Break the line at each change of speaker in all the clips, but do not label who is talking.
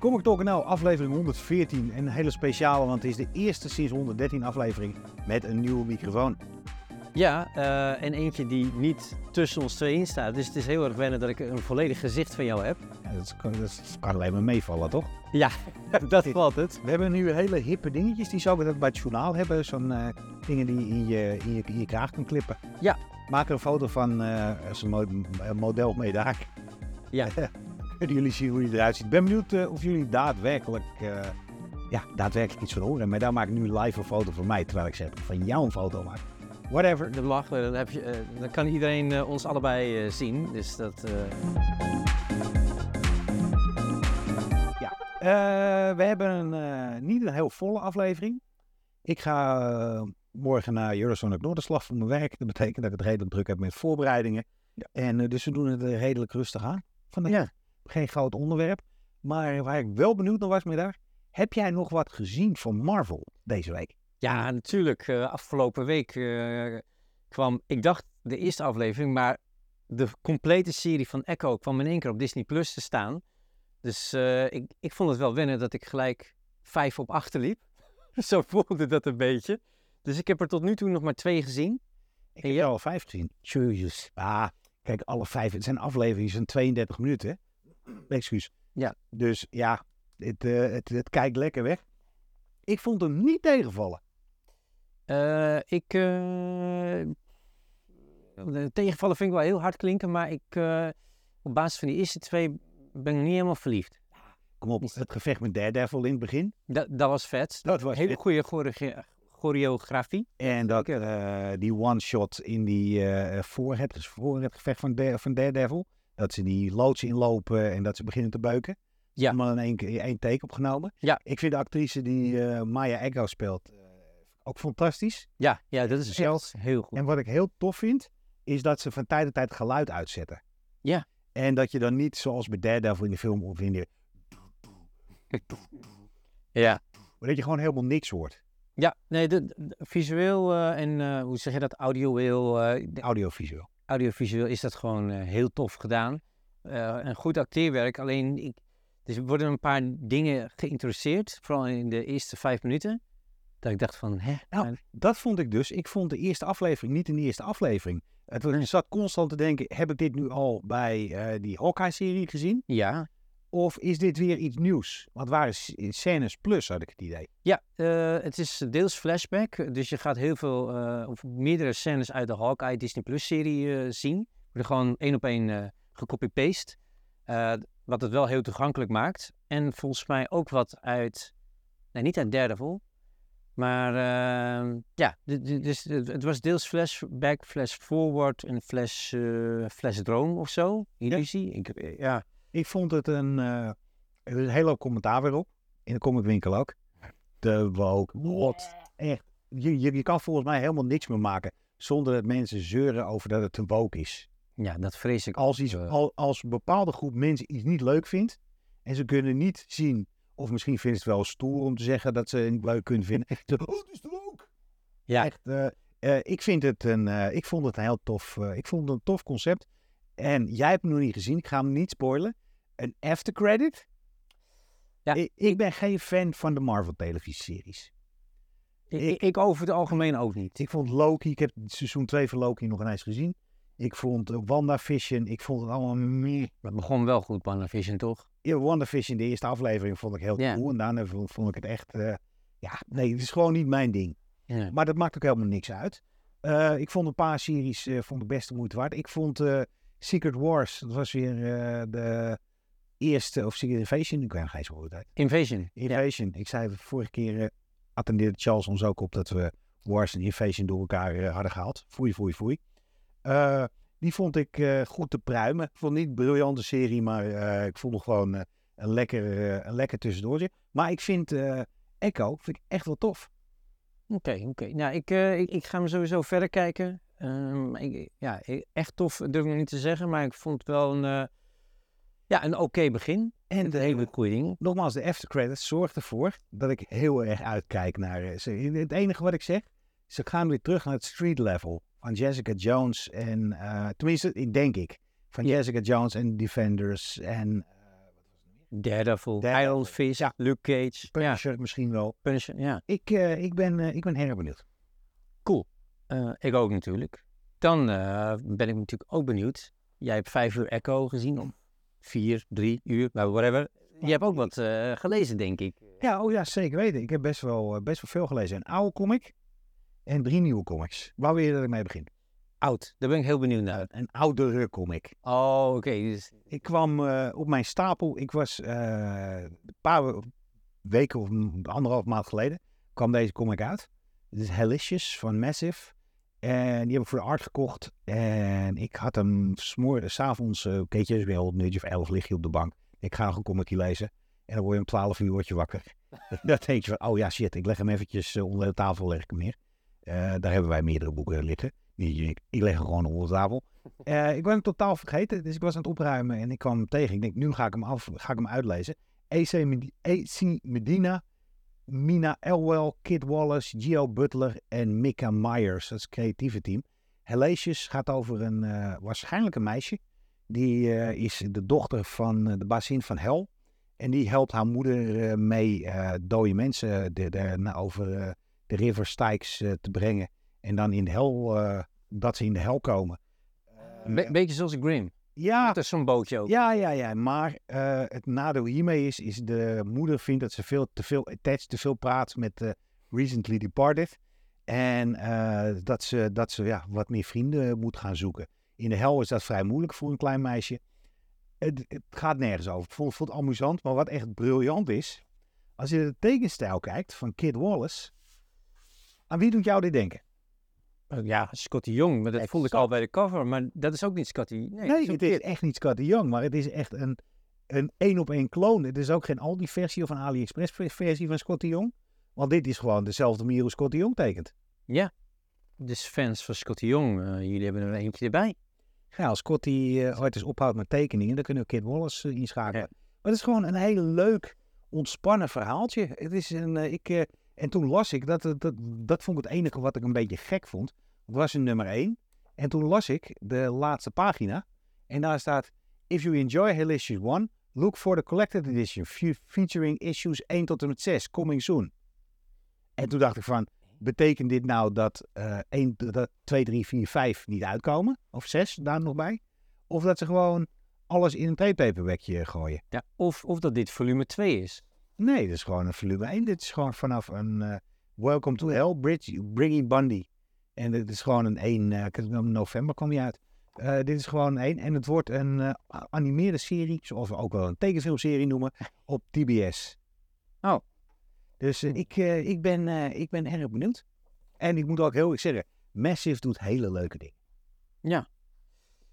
Comic Talk NL, aflevering 114. En een hele speciale, want het is de eerste sinds 113 aflevering met een nieuwe microfoon.
Ja, eh, en eentje die niet tussen ons tweeën staat. Dus het is heel erg wennen dat ik een volledig gezicht van jou heb.
Ja, dat, kan, dat kan alleen maar meevallen, toch?
Ja, dat valt het.
We hebben nu hele hippe dingetjes die zo dat bij het journaal hebben. Zo'n eh, dingen die je in je, in, je, in je kraag kan klippen.
Ja.
Maak er een foto van uh, als een mo model mee daar.
Ja.
Kunnen jullie zien hoe je eruit ziet. Ik ben benieuwd uh, of jullie daadwerkelijk, uh, ja, daadwerkelijk iets van horen. Maar daar maak ik nu live een foto van mij, terwijl ik zeg van jou een foto maak. Whatever.
Dat mag, dan, heb je, uh, dan kan iedereen ons allebei zien. Dus dat...
Ja, we hebben een, niet een heel volle aflevering. Ik ga morgen naar Eurosonic Noorderslag voor mijn werk. Dat betekent dat ik het redelijk druk heb met voorbereidingen. Ja. En dus we doen het redelijk rustig aan. Vandaag. Ja geen groot onderwerp. Maar waar ik wel benieuwd naar was, daar. Heb jij nog wat gezien van Marvel deze week?
Ja, natuurlijk. Uh, afgelopen week uh, kwam, ik dacht de eerste aflevering, maar de complete serie van Echo kwam in één keer op Disney Plus te staan. Dus uh, ik, ik vond het wel wennen dat ik gelijk vijf op achter liep. Zo voelde dat een beetje. Dus ik heb er tot nu toe nog maar twee gezien.
Ik heb er al vijf gezien.
Jezus.
Ah, kijk, alle vijf. Het zijn afleveringen van 32 minuten. Excuus.
Ja.
Dus ja, het, uh, het, het, kijkt lekker weg. Ik vond hem niet tegenvallen.
Uh, ik. Uh, tegenvallen vind ik wel heel hard klinken, maar ik. op basis van die eerste twee ben ik niet helemaal verliefd.
Kom op, het gevecht met Daredevil in het begin.
Dat, dat was vet.
Dat was
hele goede choreografie.
En dat, die one-shot in die voor, het, voor het gevecht van, van Daredevil. Dat ze die loods inlopen en dat ze beginnen te beuken.
Ja.
Allemaal in één, één take opgenomen.
Ja.
Ik vind de actrice die uh, Maya Echo speelt uh, ook fantastisch.
Ja, ja dat is zelfs heel goed.
En wat ik heel tof vind, is dat ze van tijd tot tijd geluid uitzetten.
Ja.
En dat je dan niet zoals bij Daredevil in de film of in de...
Ja.
Maar dat je gewoon helemaal niks hoort.
Ja, nee, de, de visueel uh, en hoe zeg je dat, audiovisueel?
Audiovisueel
audiovisueel is dat gewoon uh, heel tof gedaan. Uh, een goed acteerwerk. Alleen, ik, dus er worden een paar dingen geïntroduceerd, vooral in de eerste vijf minuten. Dat ik dacht van, hè?
Nou, dat vond ik dus. Ik vond de eerste aflevering niet in de eerste aflevering. Het ik zat constant te denken, heb ik dit nu al bij uh, die Hawkeye-serie gezien?
Ja.
Of is dit weer iets nieuws? Want waren scènes plus, had ik het idee.
Ja, uh, het is deels flashback. Dus je gaat heel veel, uh, of meerdere scènes uit de Hawkeye Disney Plus serie uh, zien. Worden gewoon één op één gecopy-paste. wat het wel heel toegankelijk maakt. En volgens mij ook wat uit, nee niet uit Daredevil. Maar ehm, ja, dus het was deels flashback, flash forward en flash, flash droom of zo. Illusie. Ja. Ik, ja.
Ik vond het een, uh, er is een hele hoop commentaar weer op. In de comicwinkel ook. De woke, wat, echt. Je, je, je, kan volgens mij helemaal niks meer maken zonder dat mensen zeuren over dat het te woke is.
Ja, dat vrees ik.
Als, iets, al, als een bepaalde groep mensen iets niet leuk vindt en ze kunnen niet zien, of misschien vinden ze het wel stoer om te zeggen dat ze het niet leuk kunnen vinden. Ze, oh, het is te woke.
Ja.
Echt, uh, uh, ik, vind het een, ik vond het een heel tof, ik vond het een tof concept. En jij hebt hem nog niet gezien, ik ga hem niet spoilen. Een aftercredit?
Ja,
ik, ik ben geen fan van de Marvel televisieseries.
Ik, ik, ik, over het algemeen ook niet.
Ik vond Loki, ik heb seizoen 2 van Loki nog eens gezien. Ik vond uh, WandaVision, ik vond het allemaal meer.
Dat begon wel goed, WandaVision, toch?
Ja, WandaVision, de eerste aflevering vond ik heel
ja.
cool. En daarna vond, ik het echt, uh, ja, nee, het is gewoon niet mijn ding. Maar dat maakt ook helemaal niks uit. Uh, ik vond een paar series uh, vond ik best de moeite waard. Ik vond Secret Wars, dat was weer de eerste, of Secret Invasion, ik eens hoe het heet.
Invasion.
Invasion. Ja. Ik zei vorige keer, uh, attendeerde Charles ons ook op dat we Wars en Invasion door elkaar uh, hadden gehaald. Foei, foei, foei. Die vond ik goed te pruimen. Ik vond niet een briljante serie, maar ik vond nog gewoon een, lekker, een lekker tussendoortje. Maar ik vind Echo vind ik echt wel tof.
Oké, okay, oké. Okay. Nou, ik, ik, ik, ga hem sowieso verder kijken. Um, ik, ja, echt tof durf ik nog niet te zeggen, maar ik vond het wel een ja, een oké okay begin. En de hele goede.
Nogmaals, de aftercredits zorgt ervoor dat ik heel erg uitkijk naar ze. Het enige wat ik zeg, ze gaan weer terug naar het street level van Jessica Jones en, uh, tenminste, denk ik, van Jessica Jones en Defenders en, uh?
Daredevil,
Daredevil,
Iron Fist,
ja.
Luke Cage. Ja,
Punisher misschien wel.
Punisher, ja.
Ik, eh, ik, ben, eh, ik ben erg benieuwd.
Eh, ik ook natuurlijk. Dan eh, ben ik natuurlijk ook benieuwd. Jij hebt vijf uur Echo gezien, of vier, drie uur, maar whatever. Je hebt ook wat eh, gelezen, denk ik.
Ja, oh ja, zeker weten. Ik heb best wel, best wel veel gelezen. Een oude comic en drie nieuwe comics. Waar wil je dat ik mee begin?
Oud, daar ben ik heel benieuwd naar.
Een oudere comic.
Oh, oké. dus,
Ik kwam op mijn stapel, ik was een paar we- weken of anderhalf maand geleden, kwam deze comic uit. Het is Helicious van Massive. En die heb ik voor de art gekocht. En ik had hem s'avonds, uh, keetje, dus weer al een uurtje of elf lig je op de bank. Ik ga nog een comicje lezen. En dan word je om twaalf uur word je wakker. dan denk je van, oh ja shit, ik leg hem eventjes eh, onder de tafel, leg ik hem neer. Eh, daar hebben wij meerdere boeken liggen. Ik, ik leg hem gewoon onder de tafel. Eh, ik was hem totaal vergeten, dus ik was aan het opruimen en ik kwam hem tegen. Ik denk, nu ga ik hem, af, ga ik hem uitlezen. Medi- AC Medina, Mina Elwell, Kid Wallace, Gio Butler en Mika Myers. Dat is het creatieve team. Hellacious gaat over een, eh, waarschijnlijk een meisje. Die eh, is de dochter van eh, de bazin van Hel. En die helpt haar moeder mee dode mensen de, over de River Styx te brengen. En dan in de hel, dat ze in de hel komen.
Een be- beetje zoals Grimm.
Ja,
Dat is zo'n bootje ook.
ja, ja, ja. Maar eh, het nadeel hiermee is, is de moeder vindt dat ze veel te veel attached, te veel praat met eh, Recently Departed. En eh, dat ze, dat ze ja, wat meer vrienden moet gaan zoeken. In de hel is dat vrij moeilijk voor een klein meisje. Het, het gaat nergens over. Ik vond, vond het amusant, maar wat echt briljant is. Als je de tekenstijl kijkt van Kid Wallace. Aan wie doet jou dit denken?
Eh, Ja, Scotty Young, maar dat vond ik al
Exact.
bij de cover. Maar dat is ook niet Scotty. Nee, is
het is echt niet Scotty Young, maar het is echt een een één op één kloon. Het is ook geen Aldi versie of een AliExpress versie van Scotty Young. Want dit is gewoon dezelfde manier hoe Scotty Young tekent.
Ja. Dus fans van Scotty Young, eh, jullie hebben er eentje erbij.
Ja, als Scotty ooit eens ophoudt met tekeningen, dan kunnen we Kid Wallace eh, inschakelen. Maar het is gewoon een heel leuk, ontspannen verhaaltje. Het is een, ik, en toen las ik, dat, dat, dat, vond ik het enige wat ik een beetje gek vond. Het was een nummer 1. En toen las ik de laatste pagina. En daar staat, if you enjoy Helicious 1, look for the collected edition fe- featuring issues 1 tot en met 6, coming soon. En toen dacht ik van, betekent dit nou dat, eh 1, dat 2, 3, 4, 5 niet uitkomen? Of 6 daar nog bij? Of dat ze gewoon alles in een trade-paperbackje gooien?
Ja. Of, of dat dit volume 2 is.
Nee, dit is gewoon een volume 1. Dit is gewoon vanaf een eh, Welcome to Hell, Bridge, Briggy Bundy. En dit is gewoon een 1, eh, ik heb hem in november kwam die uit. Eh, dit is gewoon een 1 en het wordt een eh, animeerde serie, zoals we ook wel een tekenfilmserie noemen, op TBS.
Oh.
Dus eh, ik, eh, ik, ben, eh, ik ben erg benieuwd. En ik moet ook heel erg zeggen, Massive doet hele leuke dingen.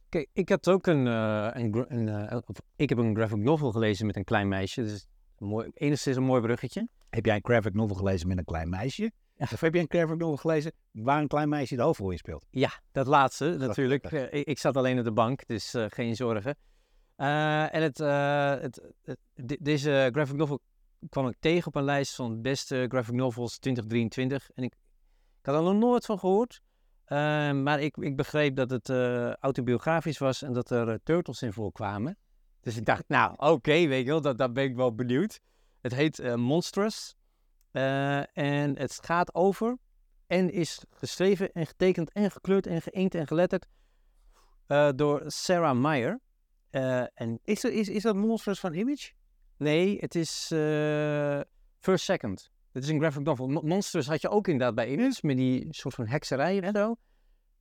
Kijk, ik had ook een, eh, een, een eh, ik heb een graphic novel gelezen met een klein meisje. Dus mooi, enigszins een mooi bruggetje.
Heb jij een graphic novel gelezen met een klein meisje? Of heb jij een graphic novel gelezen waar een klein meisje de hoofdrol in speelt?
Ja, dat laatste natuurlijk. Eh, ik, ik zat alleen op de bank, dus eh, geen zorgen. Eh, en het, het, het- de- deze graphic novel kwam ik tegen op een lijst van beste graphic novels 2023. En ik, ik had er nog nooit van gehoord. Eh, maar ik, ik begreep dat het autobiografisch was en dat er turtles in voorkwamen. Dus ik dacht, nou oké, weet je wel, dat, daar ben ik wel benieuwd. Het heet eh, Monstrous. Eh, en het gaat over en is geschreven en getekend en gekleurd en geïnkt en geletterd eh, door Sarah Meyer. En
Is, is, is dat Monsters van Image?
nee, het is First Second. Het is een graphic novel. Mo- Monsters had je ook inderdaad bij Image, met die soort van hekserij en zo.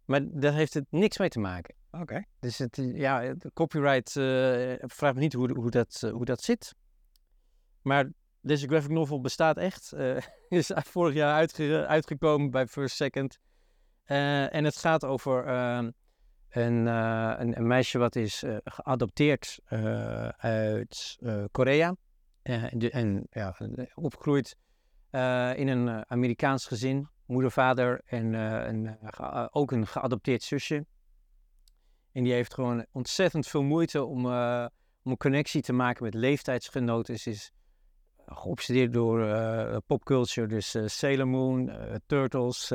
Maar daar heeft het niks mee te maken.
Oké.
Dus het, is- ja, de copyright, eh vraag me niet hoe, hoe, dat, eh, hoe dat zit. Maar deze graphic novel bestaat echt. eh, is vorig jaar uitge- uitgekomen bij First Second. Eh, en het gaat over ehm, een, eh, een, een meisje wat is eh, geadopteerd eh, uit eh, Korea. Eh, en ja, opgegroeid eh, in een eh, Amerikaans gezin. Moeder, vader en eh, een, eh, ook een geadopteerd zusje. En die heeft gewoon ontzettend veel moeite om, eh, om een connectie te maken met leeftijdsgenoten. Ze is geobsedeerd door eh, popculture, dus eh, Sailor Moon, eh, Turtles,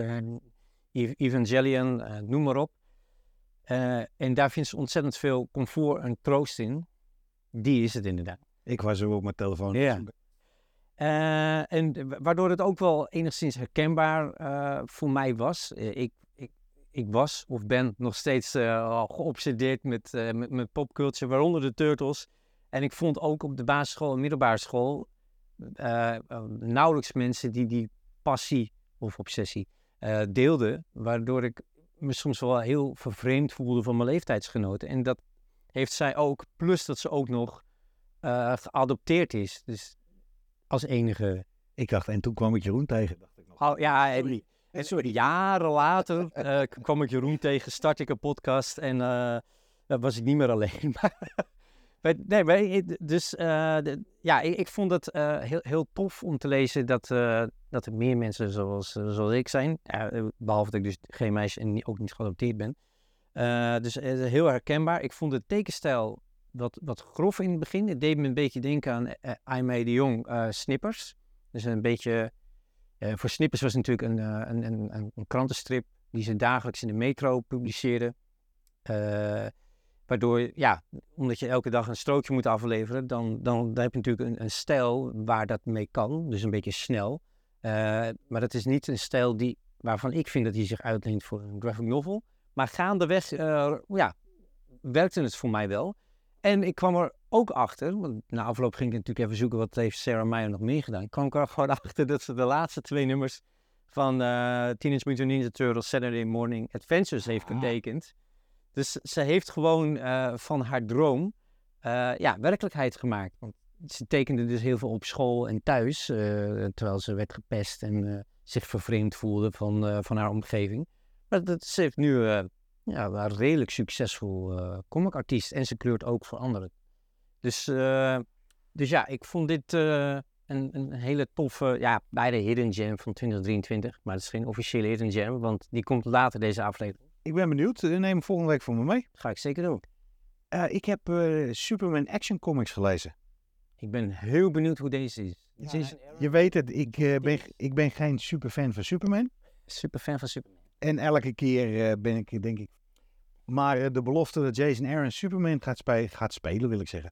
Ev- Evangelion, eh, noem maar op. Eh, en daar vindt ze ontzettend veel comfort en troost in. Die is het inderdaad.
Ik was er op mijn telefoon.
Ja. Eh, en wa- waardoor het ook wel enigszins herkenbaar eh, voor mij was. Eh, ik, ik, was of ben nog steeds eh, geobsedeerd met, eh, met, met popculture, waaronder de Turtles. En ik vond ook op de basisschool en middelbare school eh, nauwelijks mensen die die passie of obsessie deelden. Waardoor ik me soms wel heel vervreemd voelde van mijn leeftijdsgenoten. En dat heeft zij ook, plus dat ze ook nog geadopteerd is. Dus als enige.
Ik dacht, en toen kwam ik Jeroen tegen. Dacht ik nog.
Oh, ja, en. En sorry, jaren later eh, kwam ik Jeroen tegen, start ik een podcast en dan was ik niet meer alleen. Maar, nee, eh, dus ja, ik, ik vond het heel, heel tof om te lezen dat, dat er meer mensen zoals, zoals ik zijn. Eh, behalve dat ik dus geen meisje en ook niet geadopteerd ben. Dus heel herkenbaar. Ik vond de tekenstijl wat, wat grof in het begin. Het deed me een beetje denken aan uh, I May de Jong Snippers. Dus een beetje... eh, voor Snippers was natuurlijk een, eh, een, een, een, een krantenstrip die ze dagelijks in de metro publiceerden. Eh, waardoor, ja, omdat je elke dag een strookje moet afleveren, dan, dan, dan heb je natuurlijk een, stijl waar dat mee kan. Dus een beetje snel. Maar dat is niet een stijl die, waarvan ik vind dat hij zich uitleent voor een graphic novel. Maar gaandeweg, ja, werkte het voor mij wel. En ik kwam er ook achter, want na afloop ging ik natuurlijk even zoeken wat heeft Sarah Meyer nog meer gedaan. Ik kwam er gewoon achter dat ze de laatste twee nummers van eh Teenage Mutant Ninja Turtles Saturday Morning Adventures heeft
Ah.
getekend. Dus ze heeft gewoon eh, van haar droom eh, ja, werkelijkheid gemaakt. Want ze tekende dus heel veel op school en thuis, terwijl ze werd gepest en zich vervreemd voelde van, van haar omgeving. Maar dat, ze heeft nu ja, een redelijk succesvol comicartiest en ze kleurt ook voor anderen. Dus, eh, dus ja, ik vond dit eh, een, een hele toffe, ja, bij de Hidden Gem van 2023. Maar het is geen officiële Hidden Gem, want die komt later deze aflevering.
Ik ben benieuwd. Eh, Neem hem volgende week voor me mee.
Ga ik zeker doen.
Ik heb Superman Action Comics gelezen.
Ik ben heel benieuwd hoe deze is.
Ja,
Jason
Je weet het, ik, ben, ik ben geen superfan van Superman.
Super fan van Superman.
En elke keer ben ik, denk ik... Maar de belofte dat Jason Aaron Superman gaat, spe- gaat spelen, wil ik zeggen,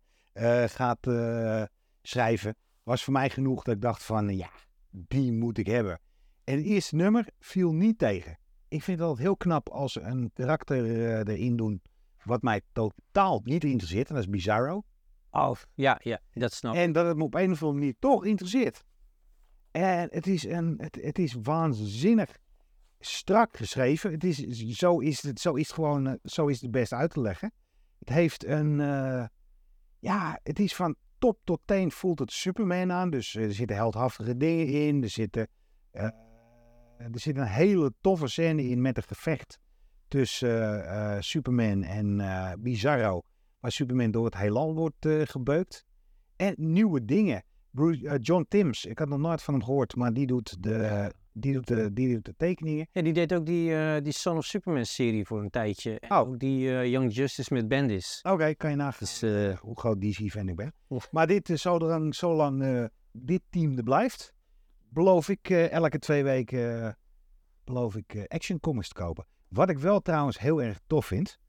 gaat eh, schrijven, was voor mij genoeg dat ik dacht van, ja, die moet ik hebben. En het eerste nummer viel niet tegen. Ik vind het altijd heel knap als ze een karakter eh, erin doen wat mij totaal niet interesseert. En dat is Bizarro.
Oh, ja, ja, dat snap ik.
En dat het me op een of andere manier toch interesseert. En het is, een, het, het is waanzinnig strak geschreven. Het is, zo, is het, zo is het gewoon eh, zo is het best uit te leggen. Het heeft een... eh, ja, het is van top tot teen voelt het Superman aan. Dus eh, er zitten heldhaftige dingen in. Er, zitten, eh, er zit een hele toffe scène in met een gevecht tussen eh, Superman en Bizarro. Waar Superman door het heelal wordt gebeukt. En nieuwe dingen. Bruce, John Timms, ik had nog nooit van hem gehoord, maar die doet de, die doet de, die doet de tekeningen.
Ja, die deed ook die, eh, die Son of Superman serie voor een tijdje. En
Oh.
ook die eh, Young Justice met Bendis.
Oké, kan je nagaan
Dus, eh,
hoe groot DC-fan ik ben. Maar dit, is zolang, zolang dit team er blijft, beloof ik elke twee weken beloof ik Action Comics te kopen. Wat ik wel trouwens heel erg tof vind,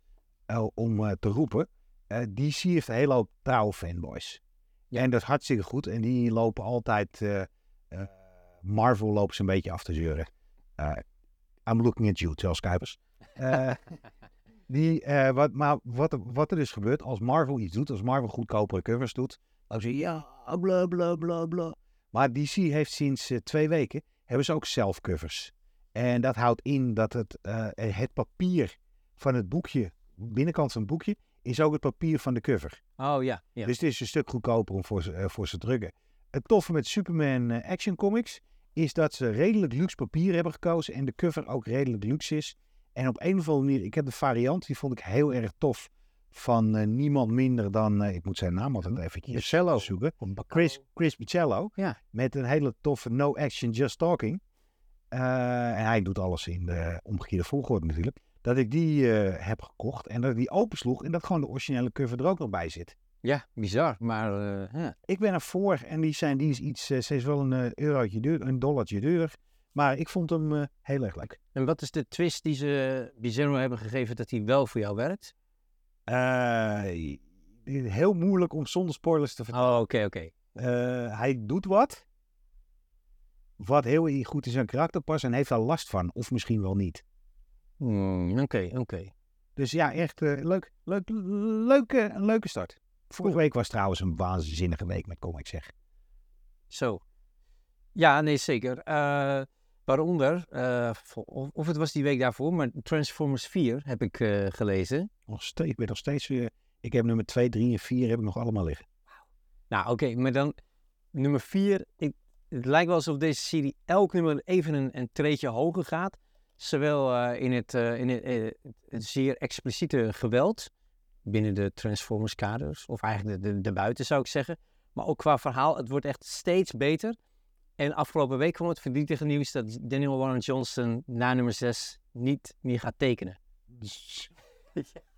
om te roepen, DC heeft een hele hoop trouwe fanboys.
Ja.
En dat is hartstikke goed. En die lopen altijd, Marvel lopen ze een beetje af te zeuren. Eh, I'm looking at you, Charles Kuipers. Eh, die, eh, wat, maar wat, er- wat er dus gebeurt als Marvel iets doet, als Marvel goedkopere covers doet, dan zeg je ja, bla bla bla bla. Maar DC heeft sinds twee weken, hebben ze ook zelf covers. En dat houdt in dat het, het papier van het boekje, binnenkant van het boekje, is ook het papier van de cover.
Oh ja, ja.
Dus het is een stuk goedkoper om voor ze, voor ze te drukken. Het toffe met Superman Action Comics is dat ze redelijk luxe papier hebben gekozen en de cover ook redelijk luxe is. En op een of andere manier, ik heb de variant, die vond ik heel erg tof, van eh, niemand minder dan, eh, ik moet zijn naam altijd even
Bicello.
zoeken, Chris, Chris Bicello,
Ja.
met een hele toffe No Action Just Talking. Eh, en hij doet alles in de omgekeerde volgorde natuurlijk. Dat ik die heb gekocht en dat ik die opensloeg en dat gewoon de originele cover er ook nog bij zit.
Ja, bizar. Maar eh, ja.
Ik ben er voor en die, zijn, die is iets, eh, ze is wel een eh, eurotje duur, een dollartje duurder. Maar ik vond hem heel erg leuk.
En wat is de twist die ze Bizarro hebben gegeven dat hij wel voor jou werkt?
Heel moeilijk om zonder spoilers te vertellen.
Oh, oké, oké.
Hij doet wat. Wat heel goed in zijn karakter past en heeft daar last van. Of misschien wel niet.
Hmm, Oké, oké.
Dus ja, echt leuk, leuk, leuke, een leuke start. Vorige week was trouwens een waanzinnige week met comics zeg.
Zo. Ja, nee, zeker. Eh, waaronder, eh, of, of het was die week daarvoor, maar Transformers 4 heb ik eh, gelezen.
Nog steeds, ik ben nog steeds weer... Ik heb nummer 2, 3 en 4 heb ik nog allemaal liggen.
Nou, oké, maar dan nummer 4. Ik, het lijkt wel alsof deze serie elk nummer even een, een treetje hoger gaat. Zowel in, het, in het, het zeer expliciete geweld binnen de Transformers kaders, of eigenlijk de, de, de buiten zou ik zeggen. Maar ook qua verhaal, het wordt echt steeds beter. En afgelopen week kwam het verdrietige nieuws dat Daniel Warren Johnson na nummer 6 niet meer gaat tekenen.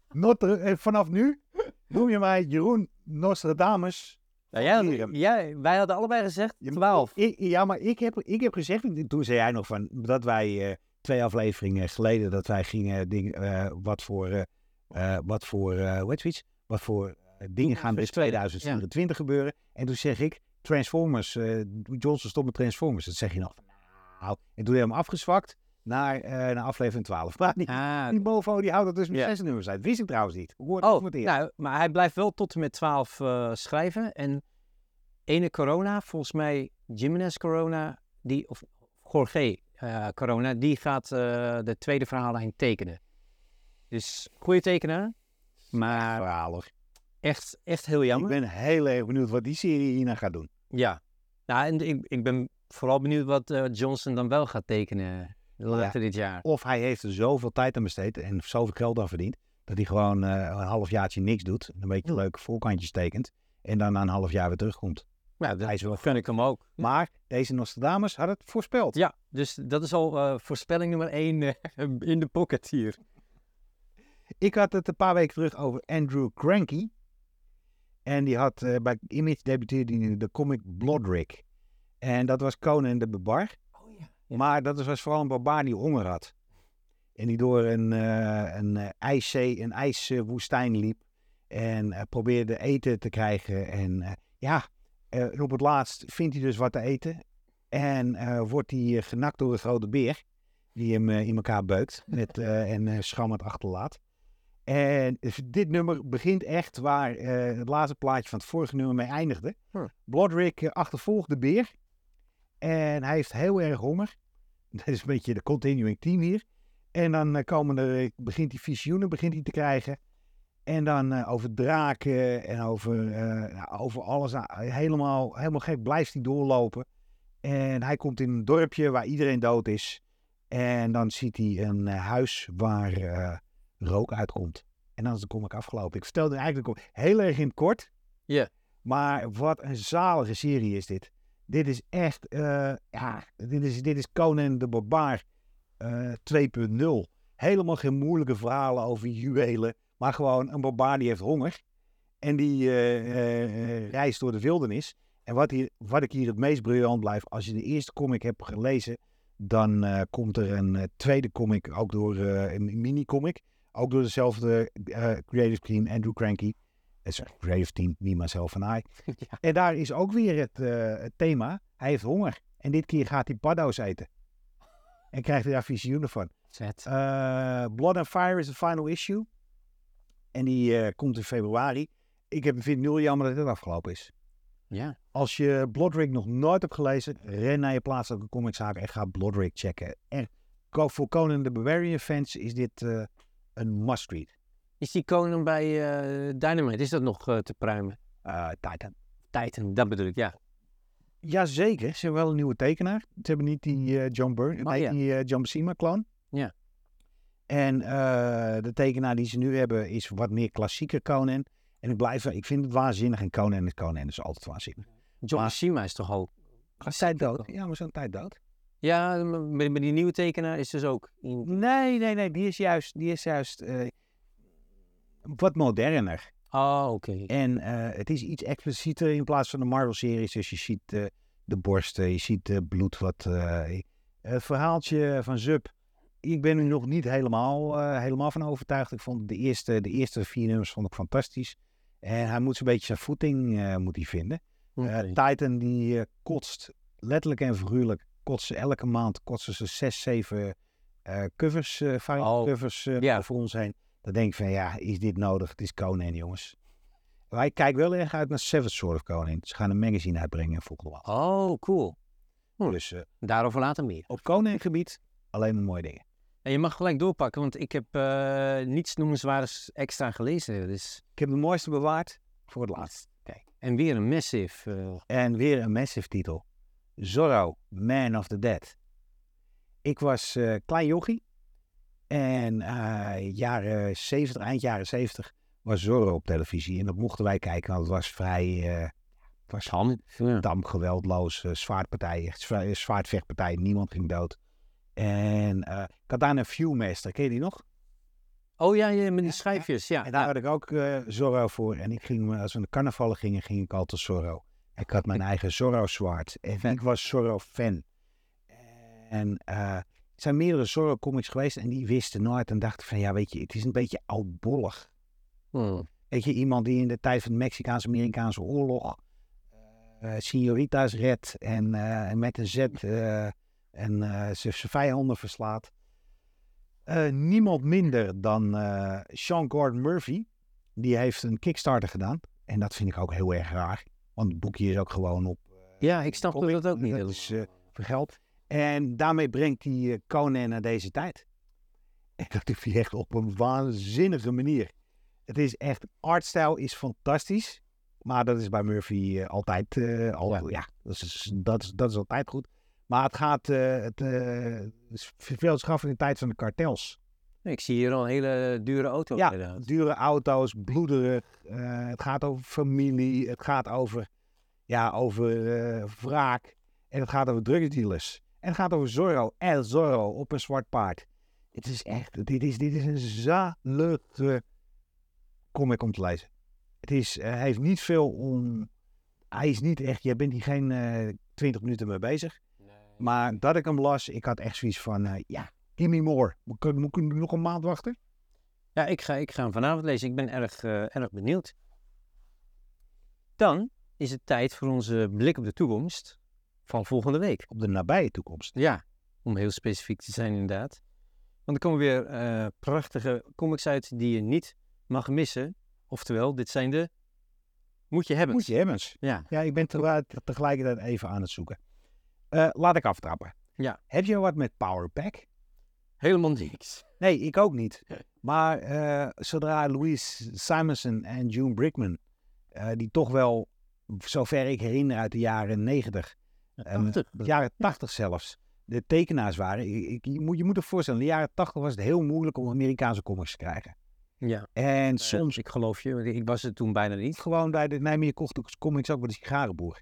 Not, eh, vanaf nu noem je mij Jeroen Nostradamus.
Nou,
Hierum.
ja, wij hadden allebei gezegd
Ja,
12.
Ik, ja, maar ik heb, ik heb gezegd, en toen zei jij nog van, dat wij eh, twee afleveringen geleden, dat wij gingen dingen, eh, wat voor, eh, wat voor, hoe heet zoiets? Wat voor eh, dingen gaan er in
voorspellen,
2024 gebeuren. En toen zeg ik, Transformers, Johnson stopt met Transformers. Dat zeg je nog. Nou, en toen heb je hem afgezwakt naar, naar aflevering 12. Maar die,
Ah,
die Bovo, die houdt het dus met
Ja.
zes nummers uit. Wist ik trouwens niet. Hoor,
Oh,
het
nou, maar hij blijft wel tot en met 12 eh, schrijven. En ene Corona, volgens mij Jimenez Corona, die, of Jorge Corona, die gaat de tweede verhaallijn tekenen. Dus goede tekenaar, maar echt, echt heel jammer.
Ik ben heel erg benieuwd wat die serie hierna gaat doen.
Ja, nou, en ik, ik ben vooral benieuwd wat eh, Johnson dan wel gaat tekenen later dit jaar.
Of hij heeft er zoveel tijd aan besteed en zoveel geld aan verdiend. Dat hij gewoon eh, een halfjaartje niks doet. Een beetje leuke voorkantjes tekent. En dan na een half jaar weer terugkomt.
Ja,
Hij
dat
is wel
gun ik hem ook.
Maar deze Nostradamus had het voorspeld.
Ja, dus dat is al eh, voorspelling nummer 1 in de pocket hier.
Ik had het een paar weken terug over Andrew Cranky. En die had eh, bij Image debuteerde in de comic Bloodrick. En dat was Conan de Barbar.
Oh ja. Ja.
Maar dat was vooral een barbaar die honger had. En die door een, eh, een eh, ijszee, een ijswoestijn liep. En probeerde eten te krijgen. En ja, op het laatst vindt hij dus wat te eten. En wordt hij genakt door een grote beer. Die hem in elkaar beukt met, en schammerd achterlaat. En dit nummer begint echt waar eh, het laatste plaatje van het vorige nummer mee eindigde.
Hm.
Blodrick eh, achtervolgt de beer. En hij heeft heel erg honger. Dat is een beetje de continuing theme hier. En dan eh, komen er, begint hij visioenen begint hij te krijgen. En dan over draken en over, over alles. Nou, helemaal, helemaal gek blijft hij doorlopen. En hij komt in een dorpje waar iedereen dood is. En dan ziet hij een huis waar rook uitkomt. En dan is de comic afgelopen. Ik vertelde eigenlijk heel erg in het kort.
Ja.
Maar wat een zalige serie is dit. Dit is echt, eh, ja, dit is, dit is Conan de Barbaar eh 2.0. Helemaal geen moeilijke verhalen over juwelen. Maar gewoon een barbaar die heeft honger. En die eh, eh, eh, reist door de wildernis. En wat, hier, wat ik hier het meest briljant blijf, als je de eerste comic hebt gelezen, dan eh, komt er een eh, tweede comic, ook door eh, een mini-comic. Ook door dezelfde eh, creative team, Andrew Cranky. Eh, sorry, creative team, niet myself en.
Ja.
En daar is ook weer het, eh, het thema. Hij heeft honger. En dit keer gaat hij paddo's eten. En krijgt hij daar visioenen van.
Zet.
Eh, Blood and Fire is de final issue. En die komt in februari. Ik heb, vind het nul jammer dat het afgelopen is.
Ja.
Als je Bloodrick nog nooit hebt gelezen, ren naar je plaatselijke comiczaak en ga Bloodrick checken. En voor Conan de Barbarian fans is dit een must-read.
Is die Conan bij eh, Dynamite, is dat nog eh, te pruimen?
Eh, Titan.
Titan, dat bedoel ik, ja.
Jazeker, ze hebben wel een nieuwe tekenaar. Ze hebben niet die eh, John Byrne,
Maar
nee,
ja.
die eh, John Buscema clone.
Ja.
En eh, de tekenaar die ze nu hebben is wat meer klassieke Conan. En ik blijf, ik vind het waanzinnig en Conan is Conan, is altijd waanzinnig.
John Shima is toch ook...
Tijd dood? Ja, maar zo'n tijd dood.
Ja, maar met, met die nieuwe tekenaar is dus ook...
Nee, nee, nee, die is juist, die is juist eh, wat moderner.
Oh, oké.
En eh, het is iets explicieter in plaats van de Marvel-series. Dus je ziet eh, de borsten, je ziet bloed. Wat, het verhaaltje van Zub. Ik ben er nog niet helemaal, helemaal van overtuigd. Ik vond de eerste, de eerste vier nummers vond ik fantastisch. En hij moet zo'n beetje zijn voeting moet hij vinden.
Oké.
Titan die kotst, letterlijk en figuurlijk, kotst ze elke maand kotsen ze zes, zeven eh, covers, eh
Oh,
covers eh,
ja.
over ons heen. Dan denk ik van ja, is dit nodig? Het is Conan jongens. Wij kijken wel erg uit naar Seven Sword of Conan. Ze gaan een magazine uitbrengen volgende maand.
Oh, cool. Hm.
Dus eh,
Daarover later meer.
op Conan gebied alleen maar mooie dingen.
En je mag gelijk doorpakken, want ik heb eh, niets noemenswaardigs extra gelezen. Dus...
Ik heb de mooiste bewaard voor het laatst.
En weer een massive. eh,
En weer een massive titel. Zorro, Man of the Dead. Ik was eh, klein jochie. En eh, jaren 70, eind jaren 70 was Zorro op televisie. En dat mochten wij kijken, want het was vrij... het was.
Ja.
dam, geweldloos, zwaardpartijen, zwa- zwaardvechtpartijen, niemand ging dood. En ik had daar een Viewmaster, ken je die nog?
Oh ja, ja, met die schijfjes. Ja,
En daar had ik ook Zorro voor. En ik ging, als we naar carnavallen gingen, ging ik altijd Zorro. Ik had mijn eigen Zorro-zwaard. En
Vet.
ik was Zorro-fan. En eh, er zijn meerdere Zorro-comics geweest en die wisten nooit. En dachten van, ja, weet je, het is een beetje oudbollig.
Hm.
Weet je, iemand die in de tijd van de Mexicaanse-Amerikaanse oorlog eh Signorita's redt en, eh, met een zet eh, en eh, zijn vijanden verslaat. Eh, niemand minder dan eh, Sean Gordon Murphy. Die heeft een Kickstarter gedaan. En dat vind ik ook heel erg raar. Want het boekje is ook gewoon op
ja, ik snap dat ook niet.
dat is, eh, voor geld. En daarmee brengt hij eh, Conan naar deze tijd. En dat doet hij echt op een waanzinnige manier. Het is echt, artstyle is fantastisch. Maar dat is bij Murphy eh, altijd, eh, al, ja. Dat, is, dat, is, dat is altijd goed. Maar het gaat, eh het eh, is veel schaf in de tijd van de kartels.
Ik zie hier al een hele dure auto.
Ja,
inderdaad.
dure auto's, bloederig. eh, het gaat over familie. Het gaat over, ja, over eh, wraak. En het gaat over drugsdealers. En het gaat over Zorro. El Zorro op een zwart paard. Het is echt, dit is, dit is een zalige comic om te lezen. Het is, eh, hij heeft niet veel om... Hij is niet echt, je bent hier geen eh 20 minuten mee bezig. Maar dat ik hem las, ik had echt zoiets van, eh, ja, give me more. Moet ik, moet ik nog een maand wachten?
Ja, ik ga, ik ga hem vanavond lezen. Ik ben erg, eh, erg benieuwd. Dan is het tijd voor onze blik op de toekomst van volgende week.
Op de nabije toekomst.
Ja, om heel specifiek te zijn inderdaad. Want er komen weer eh, prachtige comics uit die je niet mag missen. Oftewel, dit zijn de moet je hebben.
Moet je hebben.
Ja.
Ja, ik ben tegelijk- tegelijkertijd even aan het zoeken. Eh, laat ik aftrappen.
Ja.
Heb je wat met Powerpack?
Helemaal niks.
Nee, ik ook niet. Maar eh, zodra Louise Simonson en June Brickman, eh, die toch wel, zover ik herinner uit de jaren 90, en
Prachtig.
de jaren 80 zelfs, de tekenaars waren. Ik, ik- je, moet, je moet je voorstellen, in de jaren 80 was het heel moeilijk om Amerikaanse comics te krijgen.
Ja,
En
soms.
soms
ik geloof je, ik was het toen bijna niet.
gewoon bij de Nijmegen kocht ik comics ook bij de sigarenboer.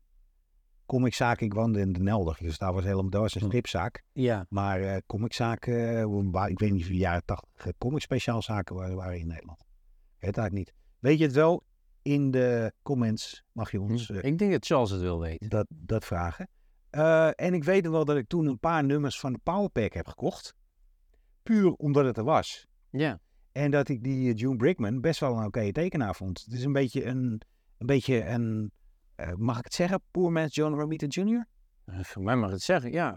Comiczaak, ik woonde in de Nelder, dus daar was helemaal, dat was een
Hm.
stripzaak.
Ja,
Maar eh comiczaken, eh, waar- ik weet niet of de jaren 80 uh, comic speciaalzaken waren, waren in Nederland. Ik weet het eigenlijk niet. Weet je het wel? In de comments mag je ons eh,
ik denk dat Charles het wil weten.
dat, dat vragen. Eh, en ik weet wel dat ik toen een paar nummers van de Powerpack heb gekocht. Puur omdat het er was.
Ja,
En dat ik die eh, June Brickman best wel een oké tekenaar vond. Het is een beetje een, een, beetje een eh, mag ik het zeggen, Poor Man's John Romita Jr.?
eh, voor mij mag het zeggen, ja.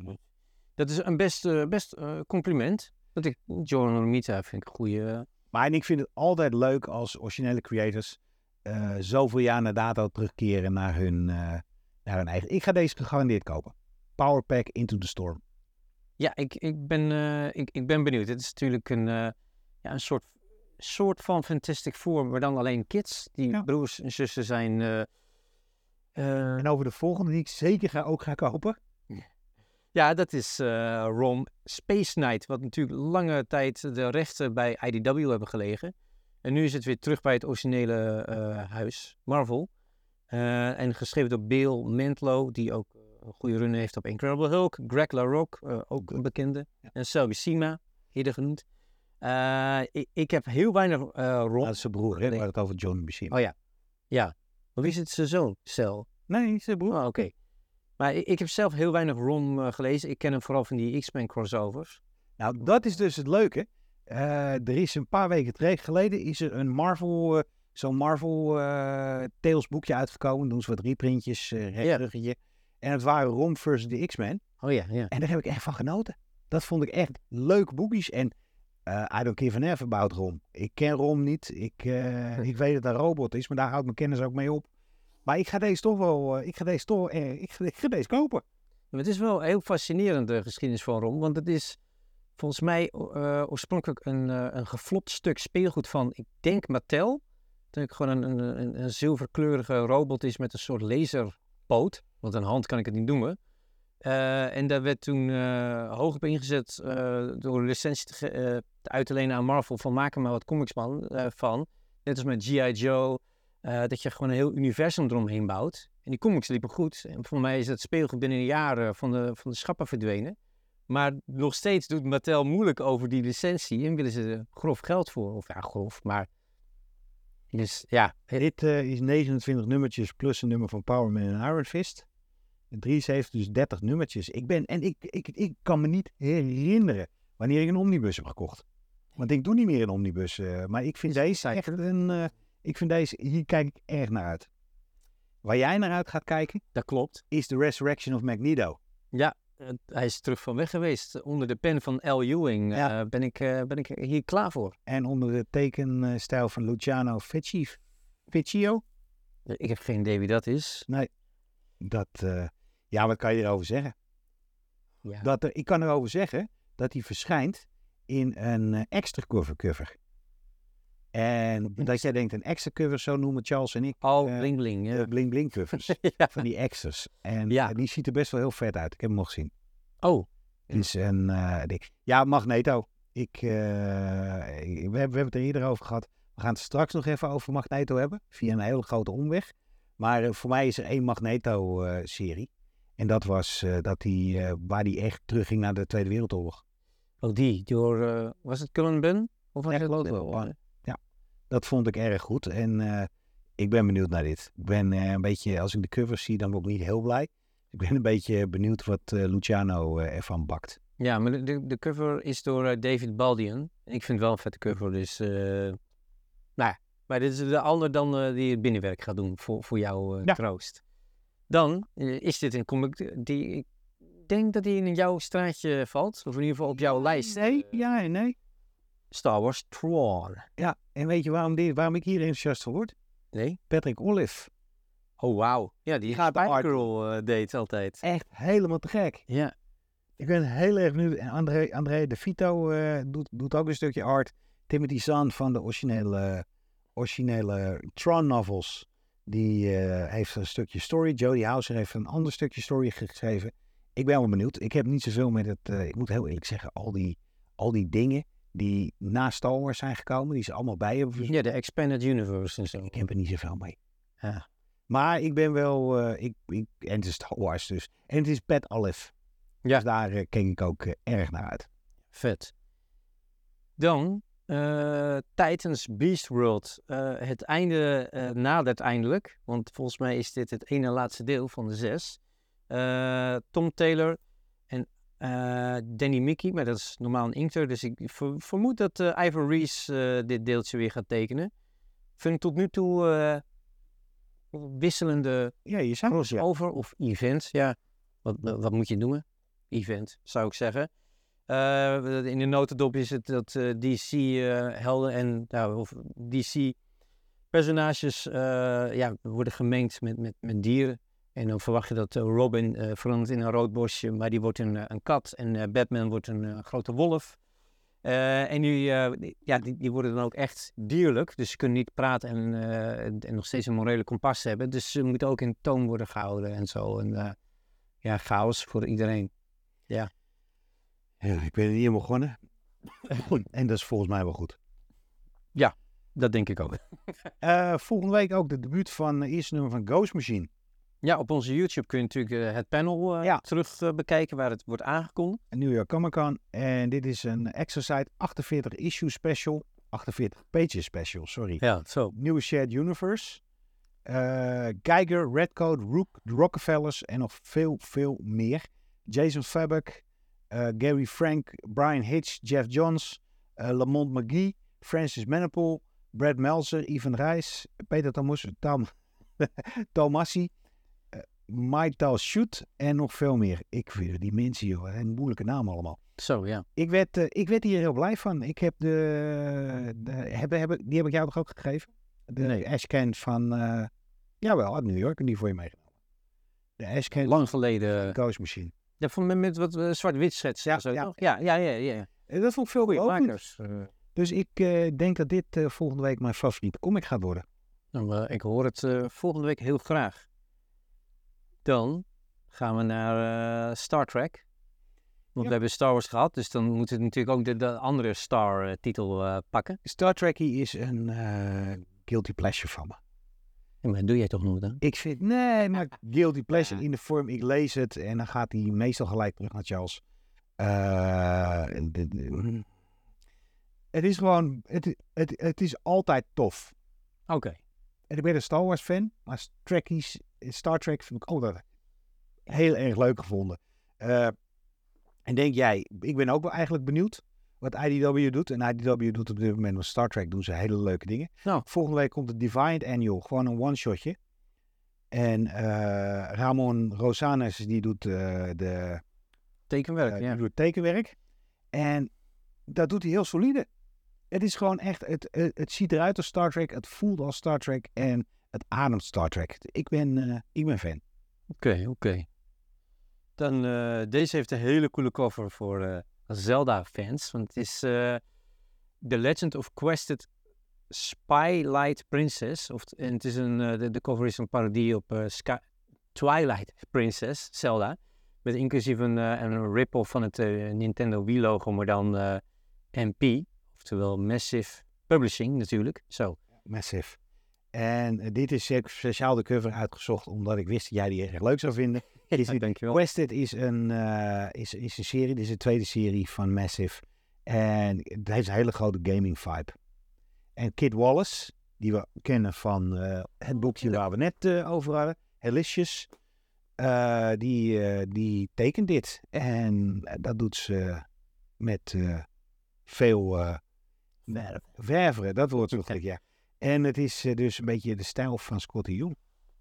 Dat is een best, eh, best eh, compliment. Dat ik John Romita vind ik een goede...
Maar en ik vind het altijd leuk als originele creators eh, zoveel jaar na dato terugkeren naar hun, eh, naar hun eigen. Ik ga deze gegarandeerd kopen. Powerpack Into the Storm.
Ja, ik, ik, ben, eh, ik, ik ben benieuwd. Het is natuurlijk een, eh, ja, een soort, soort van Fantastic Four, maar dan alleen kids. Die
Ja.
broers en zussen zijn... eh,
En over de volgende die ik zeker ga, ook ga kopen.
ja, dat is eh ROM Space Knight, wat natuurlijk lange tijd de rechten bij IDW hebben gelegen. En nu is het weer terug bij het originele eh, huis, Marvel. En geschreven door Bill Mantlo, die ook een goede run heeft op Incredible Hulk. Greg LaRocque, eh, ook een bekende.
Ja.
En Selby Sima, eerder genoemd. Ik, ik heb heel weinig ROM.
Dat is zijn broer, hè? Het over John Buscema.
Oh ja, ja. Wie is het zijn zoon? Cel.
Nee, zijn broer.
Oh, oké. Maar ik, ik heb zelf heel weinig ROM eh, gelezen. Ik ken hem vooral van die X-Men crossovers.
Nou, dat is dus het leuke. Eh, er is een paar weken geleden is er een Marvel eh, zo'n Marvel eh Tales boekje uitgekomen. Doen ze wat reprintjes, eh
Ja.
ruggetje. En het waren Rom versus de X-Men.
Oh ja, ja.
En daar heb ik echt van genoten. Dat vond ik echt leuke boekjes. En eh I don't give a F about Rom. Ik ken Rom niet. Ik, eh, ik weet dat hij een robot is, maar daar houdt mijn kennis ook mee op. Maar ik ga deze toch wel, eh, ik ga deze toch, ik, ga, ik ga deze kopen.
Het is wel heel fascinerend, de geschiedenis van Rom. Want het is volgens mij oorspronkelijk een, een geflopt stuk speelgoed van, ik denk Mattel. Dat het gewoon een, een, een, een zilverkleurige robot is met een soort laserpoot. Want een hand kan ik het niet noemen. Eh, en daar werd toen eh, hoog op ingezet eh, door een licentie te, uit te lenen aan Marvel. Van maak er maar wat comics eh, van. Net als met G.I. Joe. dat je gewoon een heel universum eromheen bouwt. En die comics liepen goed. En voor mij is het speelgoed binnen een jaar eh, van de, van de schappen verdwenen. Maar nog steeds doet Mattel moeilijk over die licentie. En willen ze grof geld voor. Of ja, grof, maar... Dus ja,
Dit is 29 nummertjes plus een nummer van Power Man en Iron Fist. En 73, dus 30 nummertjes. Ik ben, en ik, ik, ik kan me niet herinneren wanneer ik een omnibus heb gekocht. Want ik doe niet meer een omnibus. eh, maar ik vind deze echt een... eh, ik vind deze, hier kijk ik erg naar uit. Waar jij naar uit gaat kijken,
dat klopt.
is The Resurrection of Magneto.
Eh, hij is terug van weg geweest. Onder de pen van L. Ewing
Ja.
eh, ben, ik, ben ik hier klaar voor.
En onder de tekenstijl van Luciano Ficci, Ficcio.
Ik heb geen idee wie dat is.
Dat, eh, ja, wat kan je erover zeggen?
Ja.
Dat er, ik kan erover zeggen dat hij verschijnt in een eh, extra cover cover. En dat jij denkt, een extra cover, zo noemen Charles en ik
Oh,
eh,
bling bling.
de
Ja.
bling bling covers.
ja.
van die extras. En
Ja.
eh, die ziet er best wel heel vet uit. Ik heb hem nog gezien.
Oh,
is een, ja, Magneto. Ik, we, hebben, we hebben het er eerder over gehad. We gaan het straks nog even over Magneto hebben. Via een hele grote omweg. Maar voor mij is er één Magneto-serie. En dat was eh, dat die, eh, waar die echt terugging naar de Tweede Wereldoorlog.
oh die. Door, eh, was het Cullen Bunn? Of was
Ja,
het
geloof wel, maar- Dat vond ik erg goed. En ik ben benieuwd naar dit. Ik ben een beetje, als ik de covers zie, dan word ik niet heel blij. Ik ben een beetje benieuwd wat Luciano ervan bakt.
Ja, maar de- de, cover is door David Baldian. Ik vind het wel een vette cover, dus... eh nou ja, maar dit is de ander dan die het binnenwerk gaat doen voor, voor jouw
Ja.
troost. Dan eh, is dit een comic die... Ik denk dat die in jouw straatje valt. Of in ieder geval op jouw lijst.
Nee,
eh,
ja en nee.
Star Wars Tron.
Ja, en weet je waarom, waarom ik hier enthousiast voor word?
Nee?
Patrick Olive.
Oh, wauw. Ja, die
Gaat
Girl eh, deed altijd.
Echt helemaal te gek.
Ja.
Ik ben heel erg benieuwd. En André, André De Vito eh, doet, doet ook een stukje art. Timothy Zahn van de originele, originele Tron novels. Die eh, heeft een stukje story. Jodie Houser heeft een ander stukje story geschreven. Ik ben wel benieuwd. Ik heb niet zoveel met het... eh, ik moet heel eerlijk zeggen, al die, al die dingen die na Star Wars zijn gekomen, die ze allemaal bij hebben
ja, de Expanded Universe en zo.
Ik heb er niet zoveel mee.
Ja.
Maar ik ben wel... eh, ik, ik, en het is Star Wars dus. En het is Pat Olive.
Ja.
Dus daar keek ik ook erg naar uit.
Vet. Dan eh, Titans Beast World. Eh, het einde eh, nadert eindelijk. Want volgens mij is dit het ene laatste deel van de zes. Tom Taylor en Danny Mickey. Maar dat is normaal een inkter. Dus ik ver- vermoed dat Ivan Reese eh, dit deeltje weer gaat tekenen. Vind ik tot nu toe wisselende
Ja, je zou ja.
of event. Ja, wat, wat moet je noemen? Event, zou ik zeggen. Eh, in de notendop is het dat eh, DC-helden en nou, DC-personages ja, worden gemengd met, met, met dieren. En dan verwacht je dat eh, Robin eh, verandert in een rood bosje, maar die wordt een, eh, een kat. En eh, Batman wordt een eh, grote wolf. Eh, en die, eh, ja, die, worden dan ook echt dierlijk. Dus ze kunnen niet praten en, eh, en, nog steeds een morele kompas hebben. Dus ze moeten ook in toon worden gehouden en zo. En eh, ja, chaos voor iedereen.
Ja, ik ben er niet helemaal begonnen. en dat is volgens mij wel goed.
Dat denk ik ook.
Eh, volgende week ook de debuut van het eerste nummer van Ghost Machine.
Ja, op onze YouTube kun je natuurlijk eh, het panel eh,
Ja.
terug bekijken waar het wordt aangekondigd.
New York Comic Con. En dit is een Exercise 48 issue special. 48 pages special, sorry.
Ja, zo.
Nieuwe Shared Universe. Geiger, Redcoat, Rook, de Rockefellers en nog veel, veel meer. Jason Fabek, Gary Frank, Brian Hitch, Jeff Johns, eh, Lamont McGee, Francis Manapul, Brad Melzer, Ivan Reis, Peter Thomas, Tam, Tomassi, uh, Maital Shoot en nog veel meer. Ik vind die mensen, joh, een moeilijke naam allemaal.
Zo, ja.
Ik werd, uh, ik werd hier heel blij van. Ik heb de, de heb, heb, die heb ik jou toch ook gegeven? De nee. Ashcan van, uh, jawel, uit New York, en die voor je meegenomen. De Ashcan.
Lang geleden.
Machine.
Ja, van met, met wat uh, zwart-wit schets.
Ja,
zo,
ja.
ja, ja, ja, ja.
En dat vond ik veel
makers. Uh,
Dus ik uh, denk dat dit uh, volgende week mijn favoriete comic gaat worden.
nou, ik hoor het volgende week heel graag. Dan gaan we naar Star Trek. Want
Ja.
we hebben Star Wars gehad, dus dan moeten we natuurlijk ook de, de andere Star-titel pakken.
Star Trekkie is een eh, guilty pleasure van me.
Ja, maar dat doe jij toch nog dan?
Ik vind, nee, maar guilty pleasure in de vorm, ik lees het en dan gaat hij meestal gelijk terug naar Charles. Eh, de- de- het is gewoon, het, het, het is altijd tof.
Oké.
En ik ben een Star Wars fan, maar Trekkies, Star Trek vind ik altijd heel erg leuk gevonden. Eh, en denk jij, ik ben ook wel eigenlijk benieuwd wat IDW doet. En IDW doet op dit moment met Star Trek, doen ze hele leuke dingen.
Nou.
Volgende week komt de Defiant Annual, gewoon een one-shotje. En eh, Ramon Rosanes, die doet eh, de
Tekenwerk,
eh,
ja.
doet tekenwerk. En dat doet hij heel solide. Het is gewoon echt, het, het, het ziet eruit als Star Trek, het voelt als Star Trek en het ademt Star Trek. Ik ben, ik ben fan.
Oké, oké. Dan, deze heeft een hele coole cover voor Zelda-fans. Want het is eh The Legend of Quested Spylight Princess. Of, en het is een, eh, de, cover is een parodie op eh, Twilight Princess, Zelda. Met inclusief een, een rip-off van het Nintendo Wii-logo, maar dan MP. Oftewel Massive Publishing natuurlijk. Zo.
Massive. En eh, dit is speciaal de cover uitgezocht omdat ik wist dat jij die erg leuk zou vinden. Is
Ja, dankjewel.
Quested is een, eh, is, is een serie, dit is de tweede serie van Massive. En het heeft een hele grote gaming vibe. En Kid Wallace, die we kennen van eh, het boekje waar we net over hadden, Helicious, die, die tekent dit. En dat doet ze met veel ververen, dat wordt zo goed, ja. En het is eh, dus een beetje de stijl van Scotty Jung.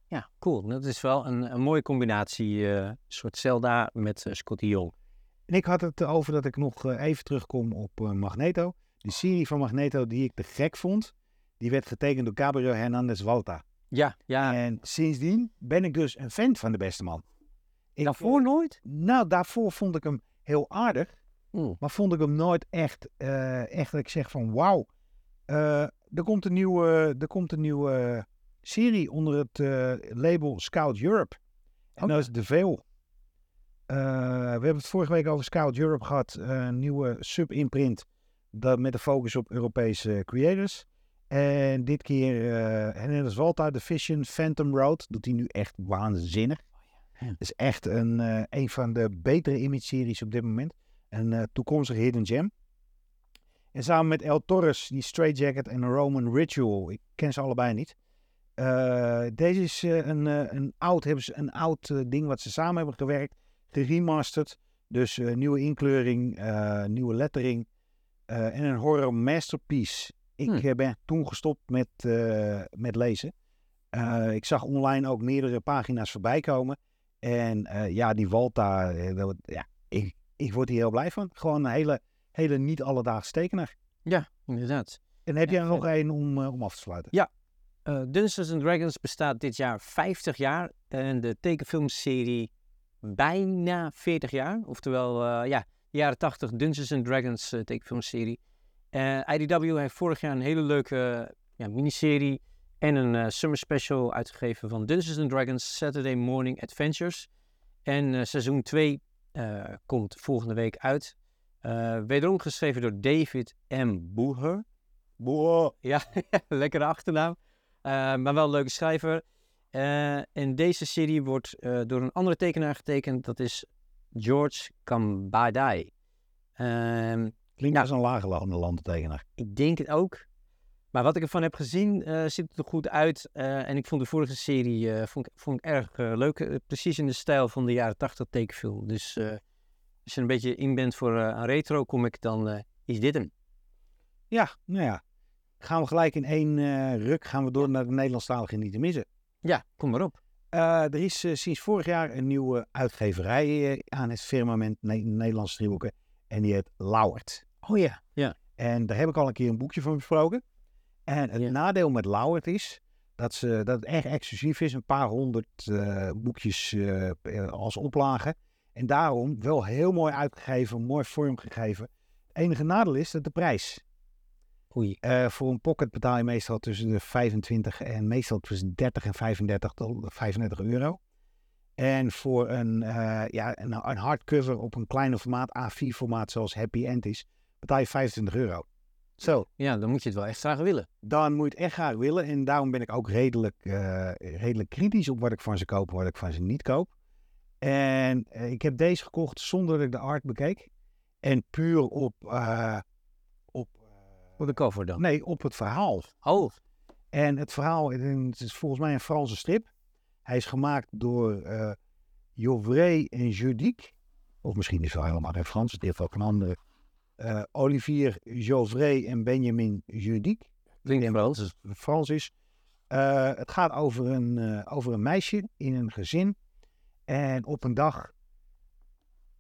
Ja, cool. Dat is wel een, een mooie combinatie. eh, soort Zelda met uh, Scotty Jong.
En ik had het over dat ik nog eh, even terugkom op eh, Magneto. De serie van Magneto die ik te gek vond, die werd getekend door Gabriel Hernandez Walta.
Ja, ja.
En sindsdien ben ik dus een fan van de beste man. Ik,
Daarvoor nooit?
Nou, daarvoor vond ik hem heel aardig,
Mm.
maar vond ik hem nooit echt, eh, echt dat ik zeg van wauw. Eh, er komt een nieuwe, er komt een nieuwe serie onder het eh, label Scout Europe. En dat is de veel. Eh, we hebben het vorige week over Scout Europe gehad. eh, Een nieuwe sub-imprint dat met de focus op Europese creators. En dit keer, uh, net als Walter, The Vision Phantom Road, doet hij nu echt waanzinnig.
ja.
Het is echt een, eh, een van de betere image-series op dit moment. Een eh, toekomstige hidden gem. En samen met El Torres, die Straight Jacket en Roman Ritual. Ik ken ze allebei niet. Eh, deze is eh, een, eh, een oud, hebben ze een oud ding wat ze samen hebben gewerkt. Geremasterd. Dus nieuwe inkleuring, nieuwe lettering. en een horror masterpiece. Ik
Hmm.
ben toen gestopt met, met lezen. Ik zag online ook meerdere pagina's voorbij komen. En ja, die Walta, ja, ik, ik word hier heel blij van. Gewoon een hele, hele niet alledaagse tekenaar.
Ja, inderdaad.
En heb
Ja,
jij er nog één om, eh, om af te sluiten?
Eh, Dungeons and Dragons bestaat dit jaar 50 jaar. En de tekenfilmserie bijna 40 jaar. Oftewel, eh, ja, jaren 80 Dungeons and Dragons tekenfilmserie. IDW heeft vorig jaar een hele leuke ja, miniserie en een summer special uitgegeven van Dungeons and Dragons Saturday Morning Adventures. En seizoen 2 eh, komt volgende week uit. Eh, wederom geschreven door David M. Boeher.
Boah.
Ja, lekkere achternaam. Eh, maar wel een leuke schrijver. Eh, en deze serie wordt door een andere tekenaar getekend. Dat is George Kambadai. Ehm,
Klinkt
Ja.
als een lagerlande landentekenaar.
ik denk het ook. Maar wat ik ervan heb gezien, ziet het er goed uit. En ik vond de vorige serie vond, ik- vond ik erg leuk. Precies in de stijl van de jaren 80 tekenfilm. Dus als je een beetje in bent voor eh, een retro comic, dan eh, is dit hem.
Ja, nou ja. gaan we gelijk in één eh, ruk gaan we door naar de Nederlandstalige niet te missen.
Ja, kom maar op.
Eh, er is eh, sinds vorig jaar een nieuwe uitgeverij eh, aan het firmament Ne Nederlandse stripboeken. En die heet Lauwert.
Oh ja. Ja.
En daar heb ik al een keer een boekje van besproken. En het
Ja.
nadeel met Lauwert is dat, ze, dat het erg exclusief is. Een paar honderd eh, boekjes eh, eh, als oplage. En daarom wel heel mooi uitgegeven, mooi vormgegeven. Het enige nadeel is dat de prijs.
Oei.
Eh, voor een pocket betaal je meestal tussen de 25 en meestal tussen 30 en 35 tot 35 euro. En voor een, eh, ja, een, een hardcover op een kleine formaat, A4 formaat zoals Happy End is, betaal je 25 euro. Zo,
Ja, dan moet je het wel echt graag willen.
dan moet je het echt graag willen. En daarom ben ik ook redelijk, eh, redelijk kritisch op wat ik van ze koop en wat ik van ze niet koop. En eh, ik heb deze gekocht zonder dat ik de art bekeek. En puur op, eh, op, eh,
Voor de cover dan.
nee, op het verhaal.
Oh,
En het verhaal, het is volgens mij een Franse strip. Hij is gemaakt door Jovré en Judic. Of misschien is het wel helemaal geen Frans, het heeft ook een andere. Olivier Jovré en Benjamin Judic.
klinkt Frans.
het Frans is. Het gaat over een, over een meisje in een gezin. En op een dag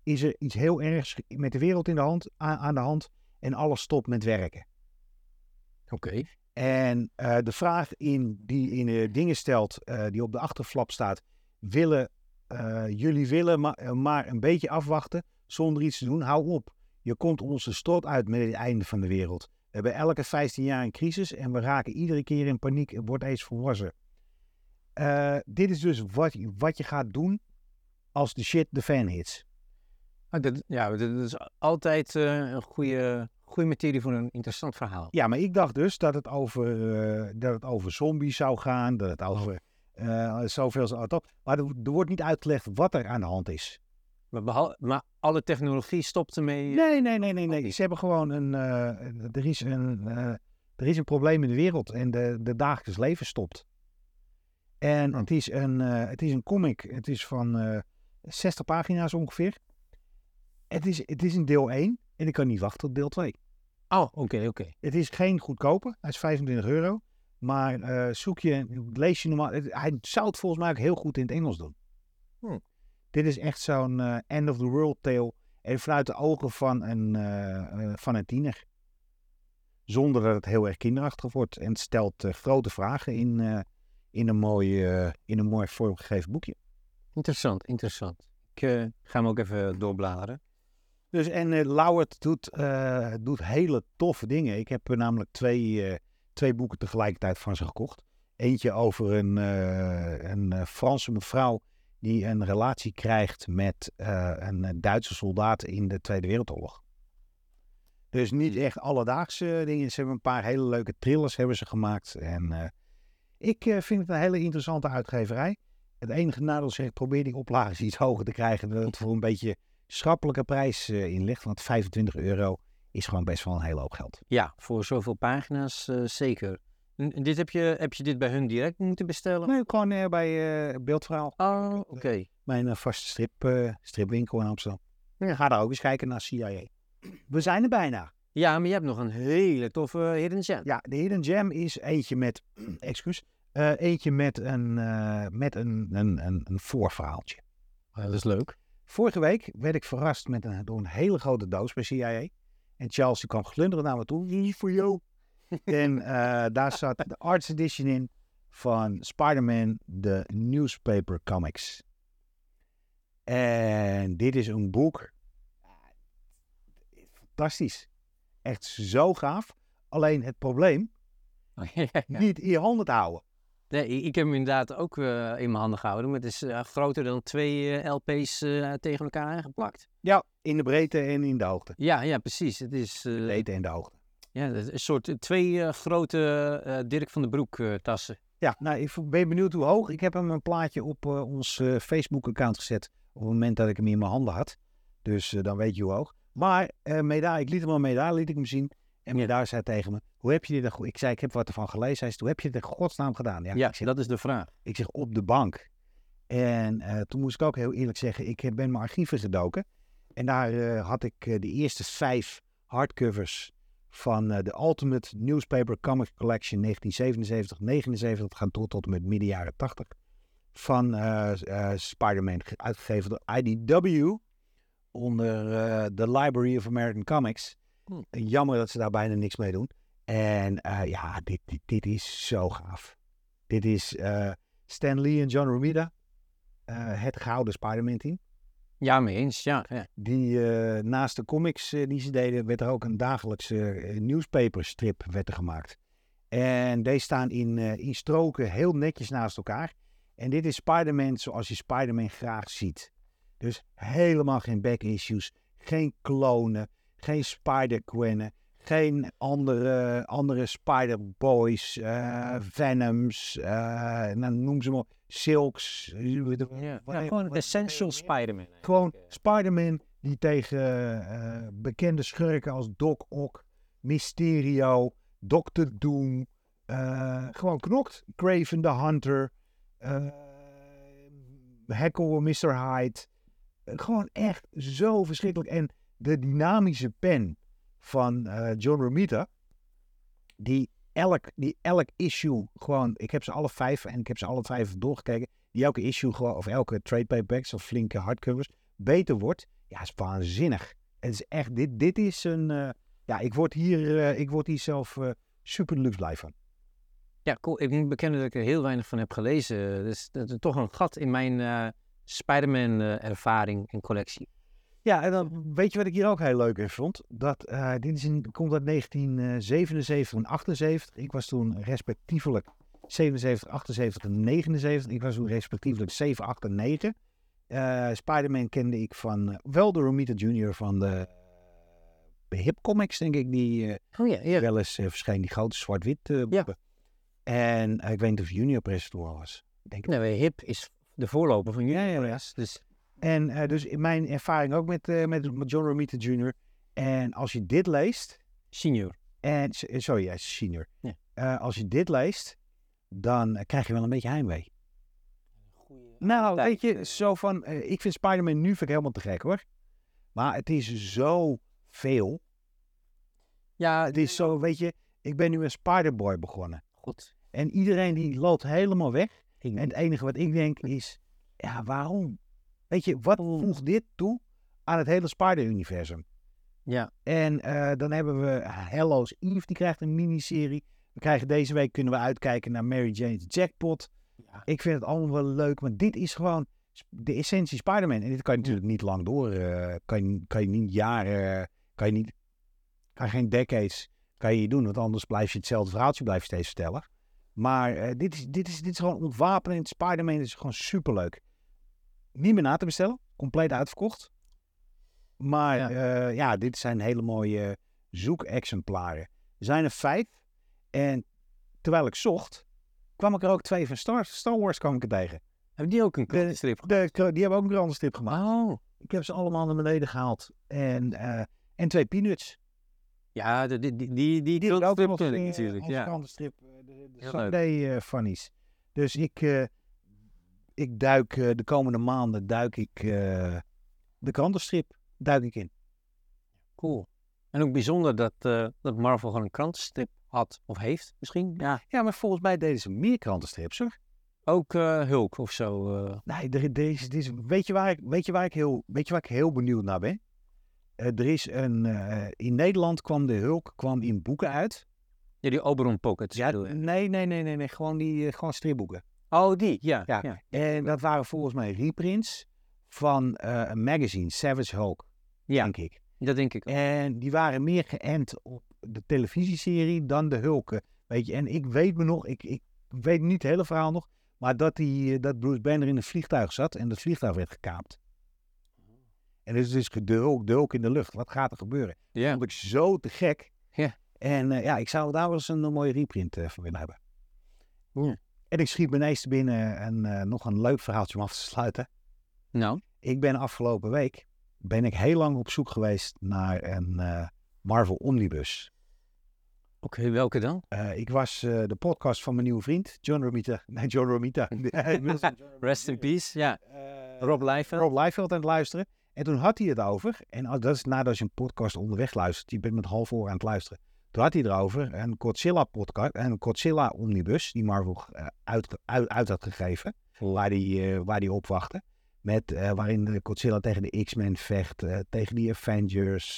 is er iets heel ergs met de wereld in de hand, aan, de hand. En alles stopt met werken.
Oké.
En eh, de vraag in, die in de dingen stelt, eh, die op de achterflap staat, willen eh, jullie willen maar, eh, maar een beetje afwachten zonder iets te doen? Hou op. Je komt onze strot uit met het einde van de wereld. We hebben elke 15 jaar een crisis en we raken iedere keer in paniek en wordt eens volwassen. Eh, dit is dus wat, wat je gaat doen als de shit de fan hits.
Ah, dat, ja, dat is altijd eh, een goede, goede materie voor een interessant verhaal.
Ja, maar ik dacht dus dat het over, eh, dat het over zombies zou gaan, dat het over eh, zoveel. Maar er, er wordt niet uitgelegd wat er aan de hand is.
Maar, behal- maar alle technologie stopt ermee.
Nee, nee, nee, nee, nee. Ze hebben gewoon een, er, is een, er is een probleem in de wereld en de, de dagelijks leven stopt. En
Hm.
het, is een, het is een comic, het is van 60 pagina's ongeveer. Het is, het is een deel 1 en ik kan niet wachten tot deel 2.
Oh, oké, oké.
Het is geen goedkope. Hij is 25 euro. Maar eh, zoek je, lees je normaal. het- hij zou het volgens mij ook heel goed in het Engels doen.
Hm.
Dit is echt zo'n eh, end of the world tale. En vanuit de ogen van een, eh, van een tiener. Zonder dat het heel erg kinderachtig wordt. En het stelt grote vragen in, in, een mooi, eh, in een mooi vormgegeven boekje.
Interessant, interessant. Ik eh, ga hem ook even doorbladeren.
Dus en eh Lauwert doet, eh, doet hele toffe dingen. Ik heb namelijk twee, twee boeken tegelijkertijd van ze gekocht. Eentje over een, een Franse mevrouw die een relatie krijgt met een Duitse soldaat in de Tweede Wereldoorlog. Dus niet echt alledaagse dingen. Ze hebben een paar hele leuke thrillers hebben ze gemaakt. En ik vind het een hele interessante uitgeverij. Het enige nadeel is, ik probeer die oplages iets hoger te krijgen. Dat het voor een beetje schappelijke prijs eh, in ligt. Want 25 euro is gewoon best wel een hele hoop geld.
Ja, voor zoveel pagina's eh, zeker. En dit heb, je, heb je dit bij hun direct moeten bestellen?
Nee, gewoon eh, bij Beeldverhaal.
Oh, oké.
Mijn vaste strip, stripwinkel in Amsterdam.
Ja.
Ga daar ook eens kijken naar CIA. We zijn er bijna.
Ja, maar je hebt nog een hele toffe Hidden Gem.
Ja, de Hidden Gem is eentje met, excuus, eh, eentje met een, eh, met een, een, een, een voorverhaaltje.
Oh, dat is leuk.
Vorige week werd ik verrast met een, door een hele grote doos bij CIA. En Charles die kwam glunderen naar me toe. Voor jou. en eh, daar zat de Arts Edition in van Spider-Man, de Newspaper Comics. En dit is een boek. Fantastisch. Echt zo gaaf. Alleen het probleem, niet in je handen te houden.
Nee, ik heb hem inderdaad ook eh, in mijn handen gehouden. Maar het is eh, groter dan twee eh, LP's tegen elkaar aangeplakt.
Ja, in de breedte en in de hoogte.
Ja, ja, precies. Het is
De breedte en de hoogte.
ja, een soort twee grote Dirk van den Broek tassen.
Ja, nou, ik ben benieuwd hoe hoog. Ik heb hem een plaatje op ons Facebook-account gezet. Op het moment dat ik hem in mijn handen had. Dus dan weet je hoe hoog. Maar Meda, ik liet hem al Meda, liet ik hem zien. En Meda zei tegen me, hoe heb je dit? dan go-" Ik zei, ik heb wat ervan gelezen. Hij zei, hoe heb je dit in godsnaam gedaan?
Ja,
ik, zeg,
dat is de vraag.
ik zeg, op de bank. En eh, toen moest ik ook heel eerlijk zeggen, ik heb- ben mijn archieven gedoken. En daar eh, had ik eh, de eerste vijf hardcovers van eh, de Ultimate Newspaper Comic Collection 1977-79. Dat gaat door tot en met midden jaren 80. Van eh, eh, Spider-Man, ge- uitgegeven door IDW. Onder eh, de Library of American Comics.
Hm.
Jammer dat ze daar bijna niks mee doen. En eh, ja, dit, dit, dit is zo gaaf. Dit is eh, Stan Lee en John Romita. eh, het gouden Spider-Man team.
Ja, mee eens. Ja, ja.
Die naast de comics die ze deden, werd er ook een dagelijkse newspaperstrip werd er gemaakt. En deze staan in, in stroken heel netjes naast elkaar. En dit is Spider-Man zoals je Spider-Man graag ziet. Dus helemaal geen back-issues, geen klonen, geen Spider-Gwennen, geen andere, andere Spider-Boys, eh, Venoms, eh, nou, noem ze maar, Silks.
Ja,
wat-
ja,
wat-
gewoon
wat-
Essential Spider-Man.
gewoon. Spider-Man die tegen eh, bekende schurken als Doc Ock, Mysterio, Doctor Doom, eh, gewoon knokt. Craven the Hunter, eh Heckle Mr. Hyde. Gewoon echt zo verschrikkelijk. En de dynamische pen van eh, John Romita, die elk, die elk issue gewoon, ik heb ze alle vijf en ik heb ze alle vijf doorgekeken, die elke issue gewoon, of elke trade paperbacks of flinke hardcovers, beter wordt. Ja, is waanzinnig. Het is echt, dit, dit is een, eh, ja, ik word hier, eh, ik word hier zelf super luxe blij van.
Ja, cool. Ik moet bekennen dat ik er heel weinig van heb gelezen. Dus dat is toch een gat in mijn Spider-Man ervaring en collectie.
Ja, en dan weet je wat ik hier ook heel leuk in vond? Dat eh, dit is in, komt uit 1977 en 78. Ik was toen respectievelijk 77, 78 en 79. Ik was toen respectievelijk 7, 8 en 9. Eh Spider-Man kende ik van eh, wel de Romita Jr. van de, Hip Comics, denk ik, die eh,
Oh ja, ja.
wel eens eh, verscheen, die grote zwart-wit eh, boeken. En eh, ik weet niet of Junior presentator was. Denk ik.
Nee, Hip is de voorloper van
Ja, ja, ja.
Dus
En eh, dus in mijn ervaring ook met, eh, met, John Romita Jr. En als je dit leest,
senior.
en, eh, sorry, hij is senior.
Ja.
Eh, als je dit leest, dan krijg je wel een beetje heimwee. Nou, weet je, zo van, eh, ik vind Spider-Man nu vind ik helemaal te gek hoor. Maar het is zo veel.
Ja,
Het is zo, weet je, ik ben nu een Spider-Boy begonnen.
goed.
En iedereen die loopt helemaal weg.
Ik,
En het enige wat ik denk is, ja, waarom? Weet je, wat voegt dit toe aan het hele Spider-Universum?
ja,
En eh, dan hebben we Hello's Eve, die krijgt een miniserie. We krijgen deze week, kunnen we uitkijken naar Mary Jane's Jackpot.
ja.
Ik vind het allemaal wel leuk, maar dit is gewoon de essentie Spider-Man. En dit kan je natuurlijk niet lang door, eh, kan, je, kan je niet jaren, kan je niet, kan je geen decades, kan je niet doen. Want anders blijf je hetzelfde verhaaltje blijf je steeds vertellen. Maar eh, dit, is, dit, is, dit is gewoon ontwapenend. Spider-Man is gewoon superleuk. Niet meer na te bestellen, compleet uitverkocht. Maar
Ja.
ja, ja dit zijn hele mooie zoekexemplaren. Er zijn er vijf. En terwijl ik zocht, kwam ik er ook twee van Star, Star Wars kwam ik er tegen.
Hebben die ook een krantenstrip?
De, die hebben ook een krantenstrip gemaakt.
Oh.
Ik heb ze allemaal naar beneden gehaald. En, eh, en twee peanuts.
Ja, de- die, die, die, die,
Die ook eh,
natuurlijk.
als
Ja.
krantenstrip. eh, De, de. Sunday eh, funnies. Dus ik, eh, ik duik eh, de komende maanden duik ik eh, de krantenstrip duik ik in.
Cool. En ook bijzonder dat, eh, dat Marvel gewoon een krantenstrip had. Of heeft misschien. Ja.
Ja, maar volgens mij deden ze meer krantenstrips hoor.
Ook Hulk of zo.
Nee, er, er is, er is, weet, je waar ik, weet, je waar ik heel, weet je waar ik heel benieuwd naar ben? Er is een, in Nederland kwam de Hulk kwam in boeken uit.
Ja, die Oberon Pockets.
Ja, nee, nee, nee, nee, nee, gewoon die gewoon stripboeken.
Oh, die. Ja.
Ja.
ja.
En dat waren volgens mij reprints van eh, een magazine, Savage Hulk,
Ja,
denk ik.
dat denk ik ook.
En die waren meer geënt op de televisieserie dan de Hulken. Weet je, en ik weet me nog, ik, ik weet niet het hele verhaal nog, maar dat, die, eh, dat Bruce Banner in een vliegtuig zat en dat vliegtuig werd gekaapt. En dus, dus de, Hulk, de Hulk in de lucht. Wat gaat er gebeuren?
Ja.
vond ik zo te gek.
Ja.
En eh, ja, ik zou daar wel eens een, mooie reprint van willen hebben.
Ja.
En ik schiet me te binnen en eh, nog een leuk verhaaltje om af te sluiten.
Nou.
Ik ben afgelopen week ben ik heel lang op zoek geweest naar een eh, Marvel Omnibus.
Oké, welke dan?
Eh, ik was de podcast van mijn nieuwe vriend, John Romita. Nee, John Romita.
Rest in peace. Ja. Rob Liefeld.
Rob Liefeld aan het luisteren. En toen had hij het over. En dat is nadat je een podcast onderweg luistert. Je bent met half oor aan het luisteren. Toen had hij erover een Godzilla podcast, een Godzilla omnibus, die Marvel eh, uit, uit, uit had gegeven, waar die, eh, waar die op wachtte. Met, eh, waarin de Godzilla tegen de X-Men vecht, tegen die Avengers.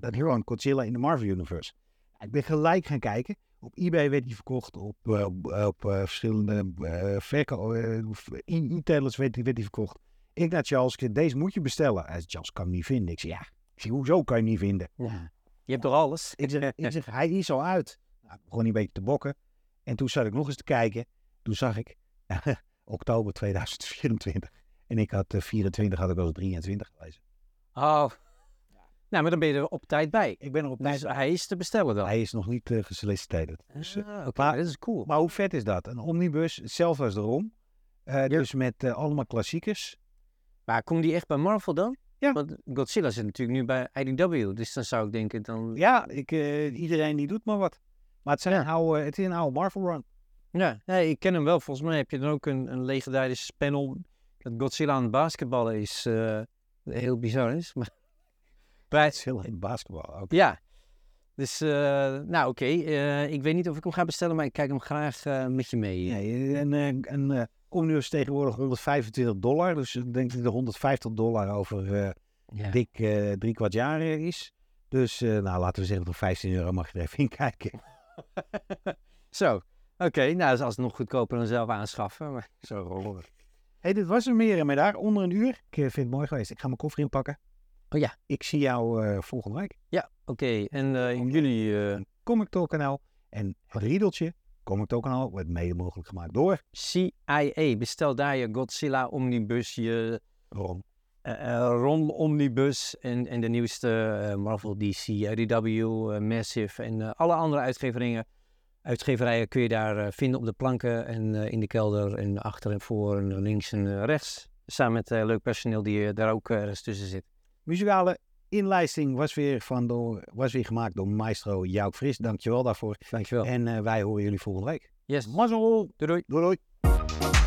dat gewoon Godzilla in de Marvel Universe. Ik ben gelijk gaan kijken. Op eBay werd die verkocht, op, op, op, verschillende e- e-tailers werd die, werd die verkocht. Ik naar Charles, ik zei, deze moet je bestellen. Hij zei, Charles, kan hem niet vinden. Ik zei, ja. Ik zei, hoezo kan je hem niet vinden?
Ja. Je hebt toch alles?
Ik zeg, ik zeg hij is al uit. Nou, ik begon een beetje te bokken. En toen zat ik nog eens te kijken. Toen zag ik oktober 2024. En ik had eh, 24, had ik al 23 gelezen.
Oh. Nou, maar dan ben je er op tijd bij.
Ik ben er op
Dus
tijd.
hij is te bestellen dan.
Hij is nog niet eh, gesolliciteerd. Dus, eh,
Ah,
maar-
dat is cool.
maar hoe vet is dat? Een omnibus, hetzelfde als de ROM. Eh, Dus met eh, allemaal klassiekers.
Maar komt die echt bij Marvel dan?
Ja.
Want Godzilla zit natuurlijk nu bij IDW. Dus dan zou ik denken, dan...
Ja, ik, eh, iedereen die doet maar wat. Maar het, zijn
Ja.
oude, het is een oude Marvel run.
Ja, nee, ik ken hem wel. Volgens mij heb je dan ook een, een legendarisch panel dat Godzilla aan het basketballen is. eh, heel bizar is. Maar... Bij,
Het is heel in basketbal ook.
ja. Dus, eh, nou oké. ik weet niet of ik hem ga bestellen, maar ik kijk hem graag met je mee.
Nee, een, een, een omnibus is tegenwoordig 125 dollar. Dus ik denk dat de 150 dollar over eh,
Ja.
dik eh, drie kwart jaar eh, is. Dus nou, laten we zeggen, voor 15 euro mag je er even in kijken.
Zo, oké. nou, dat is alsnog goedkoper dan zelf aanschaffen. Maar zo rollen
hey, dit was er meer en meer daar. Onder een uur. Ik vind het mooi geweest. Ik ga mijn koffer inpakken.
Oh ja.
Ik zie jou volgende week.
Ja, oké. En jullie eh,
Comic Talk kanaal. En het riedeltje, Comic Talk kanaal, wordt mede mogelijk gemaakt door
CIA, bestel daar je Godzilla Omnibus, je
Ron.
eh, eh, Ron Omnibus en, en de nieuwste eh, Marvel DC, IDW, Massive en alle andere uitgeveringen. Uitgeverijen kun je daar vinden op de planken en in de kelder en achter en voor en links en rechts. Samen met leuk personeel die daar ook ergens tussen zit.
Muzikale inlijsting was weer, van door, was weer gemaakt door maestro Jouk Fris. Dankjewel daarvoor.
Dankjewel.
En eh, wij horen jullie volgende week.
Yes.
Mazzel!
Doei doei.
Doei doei!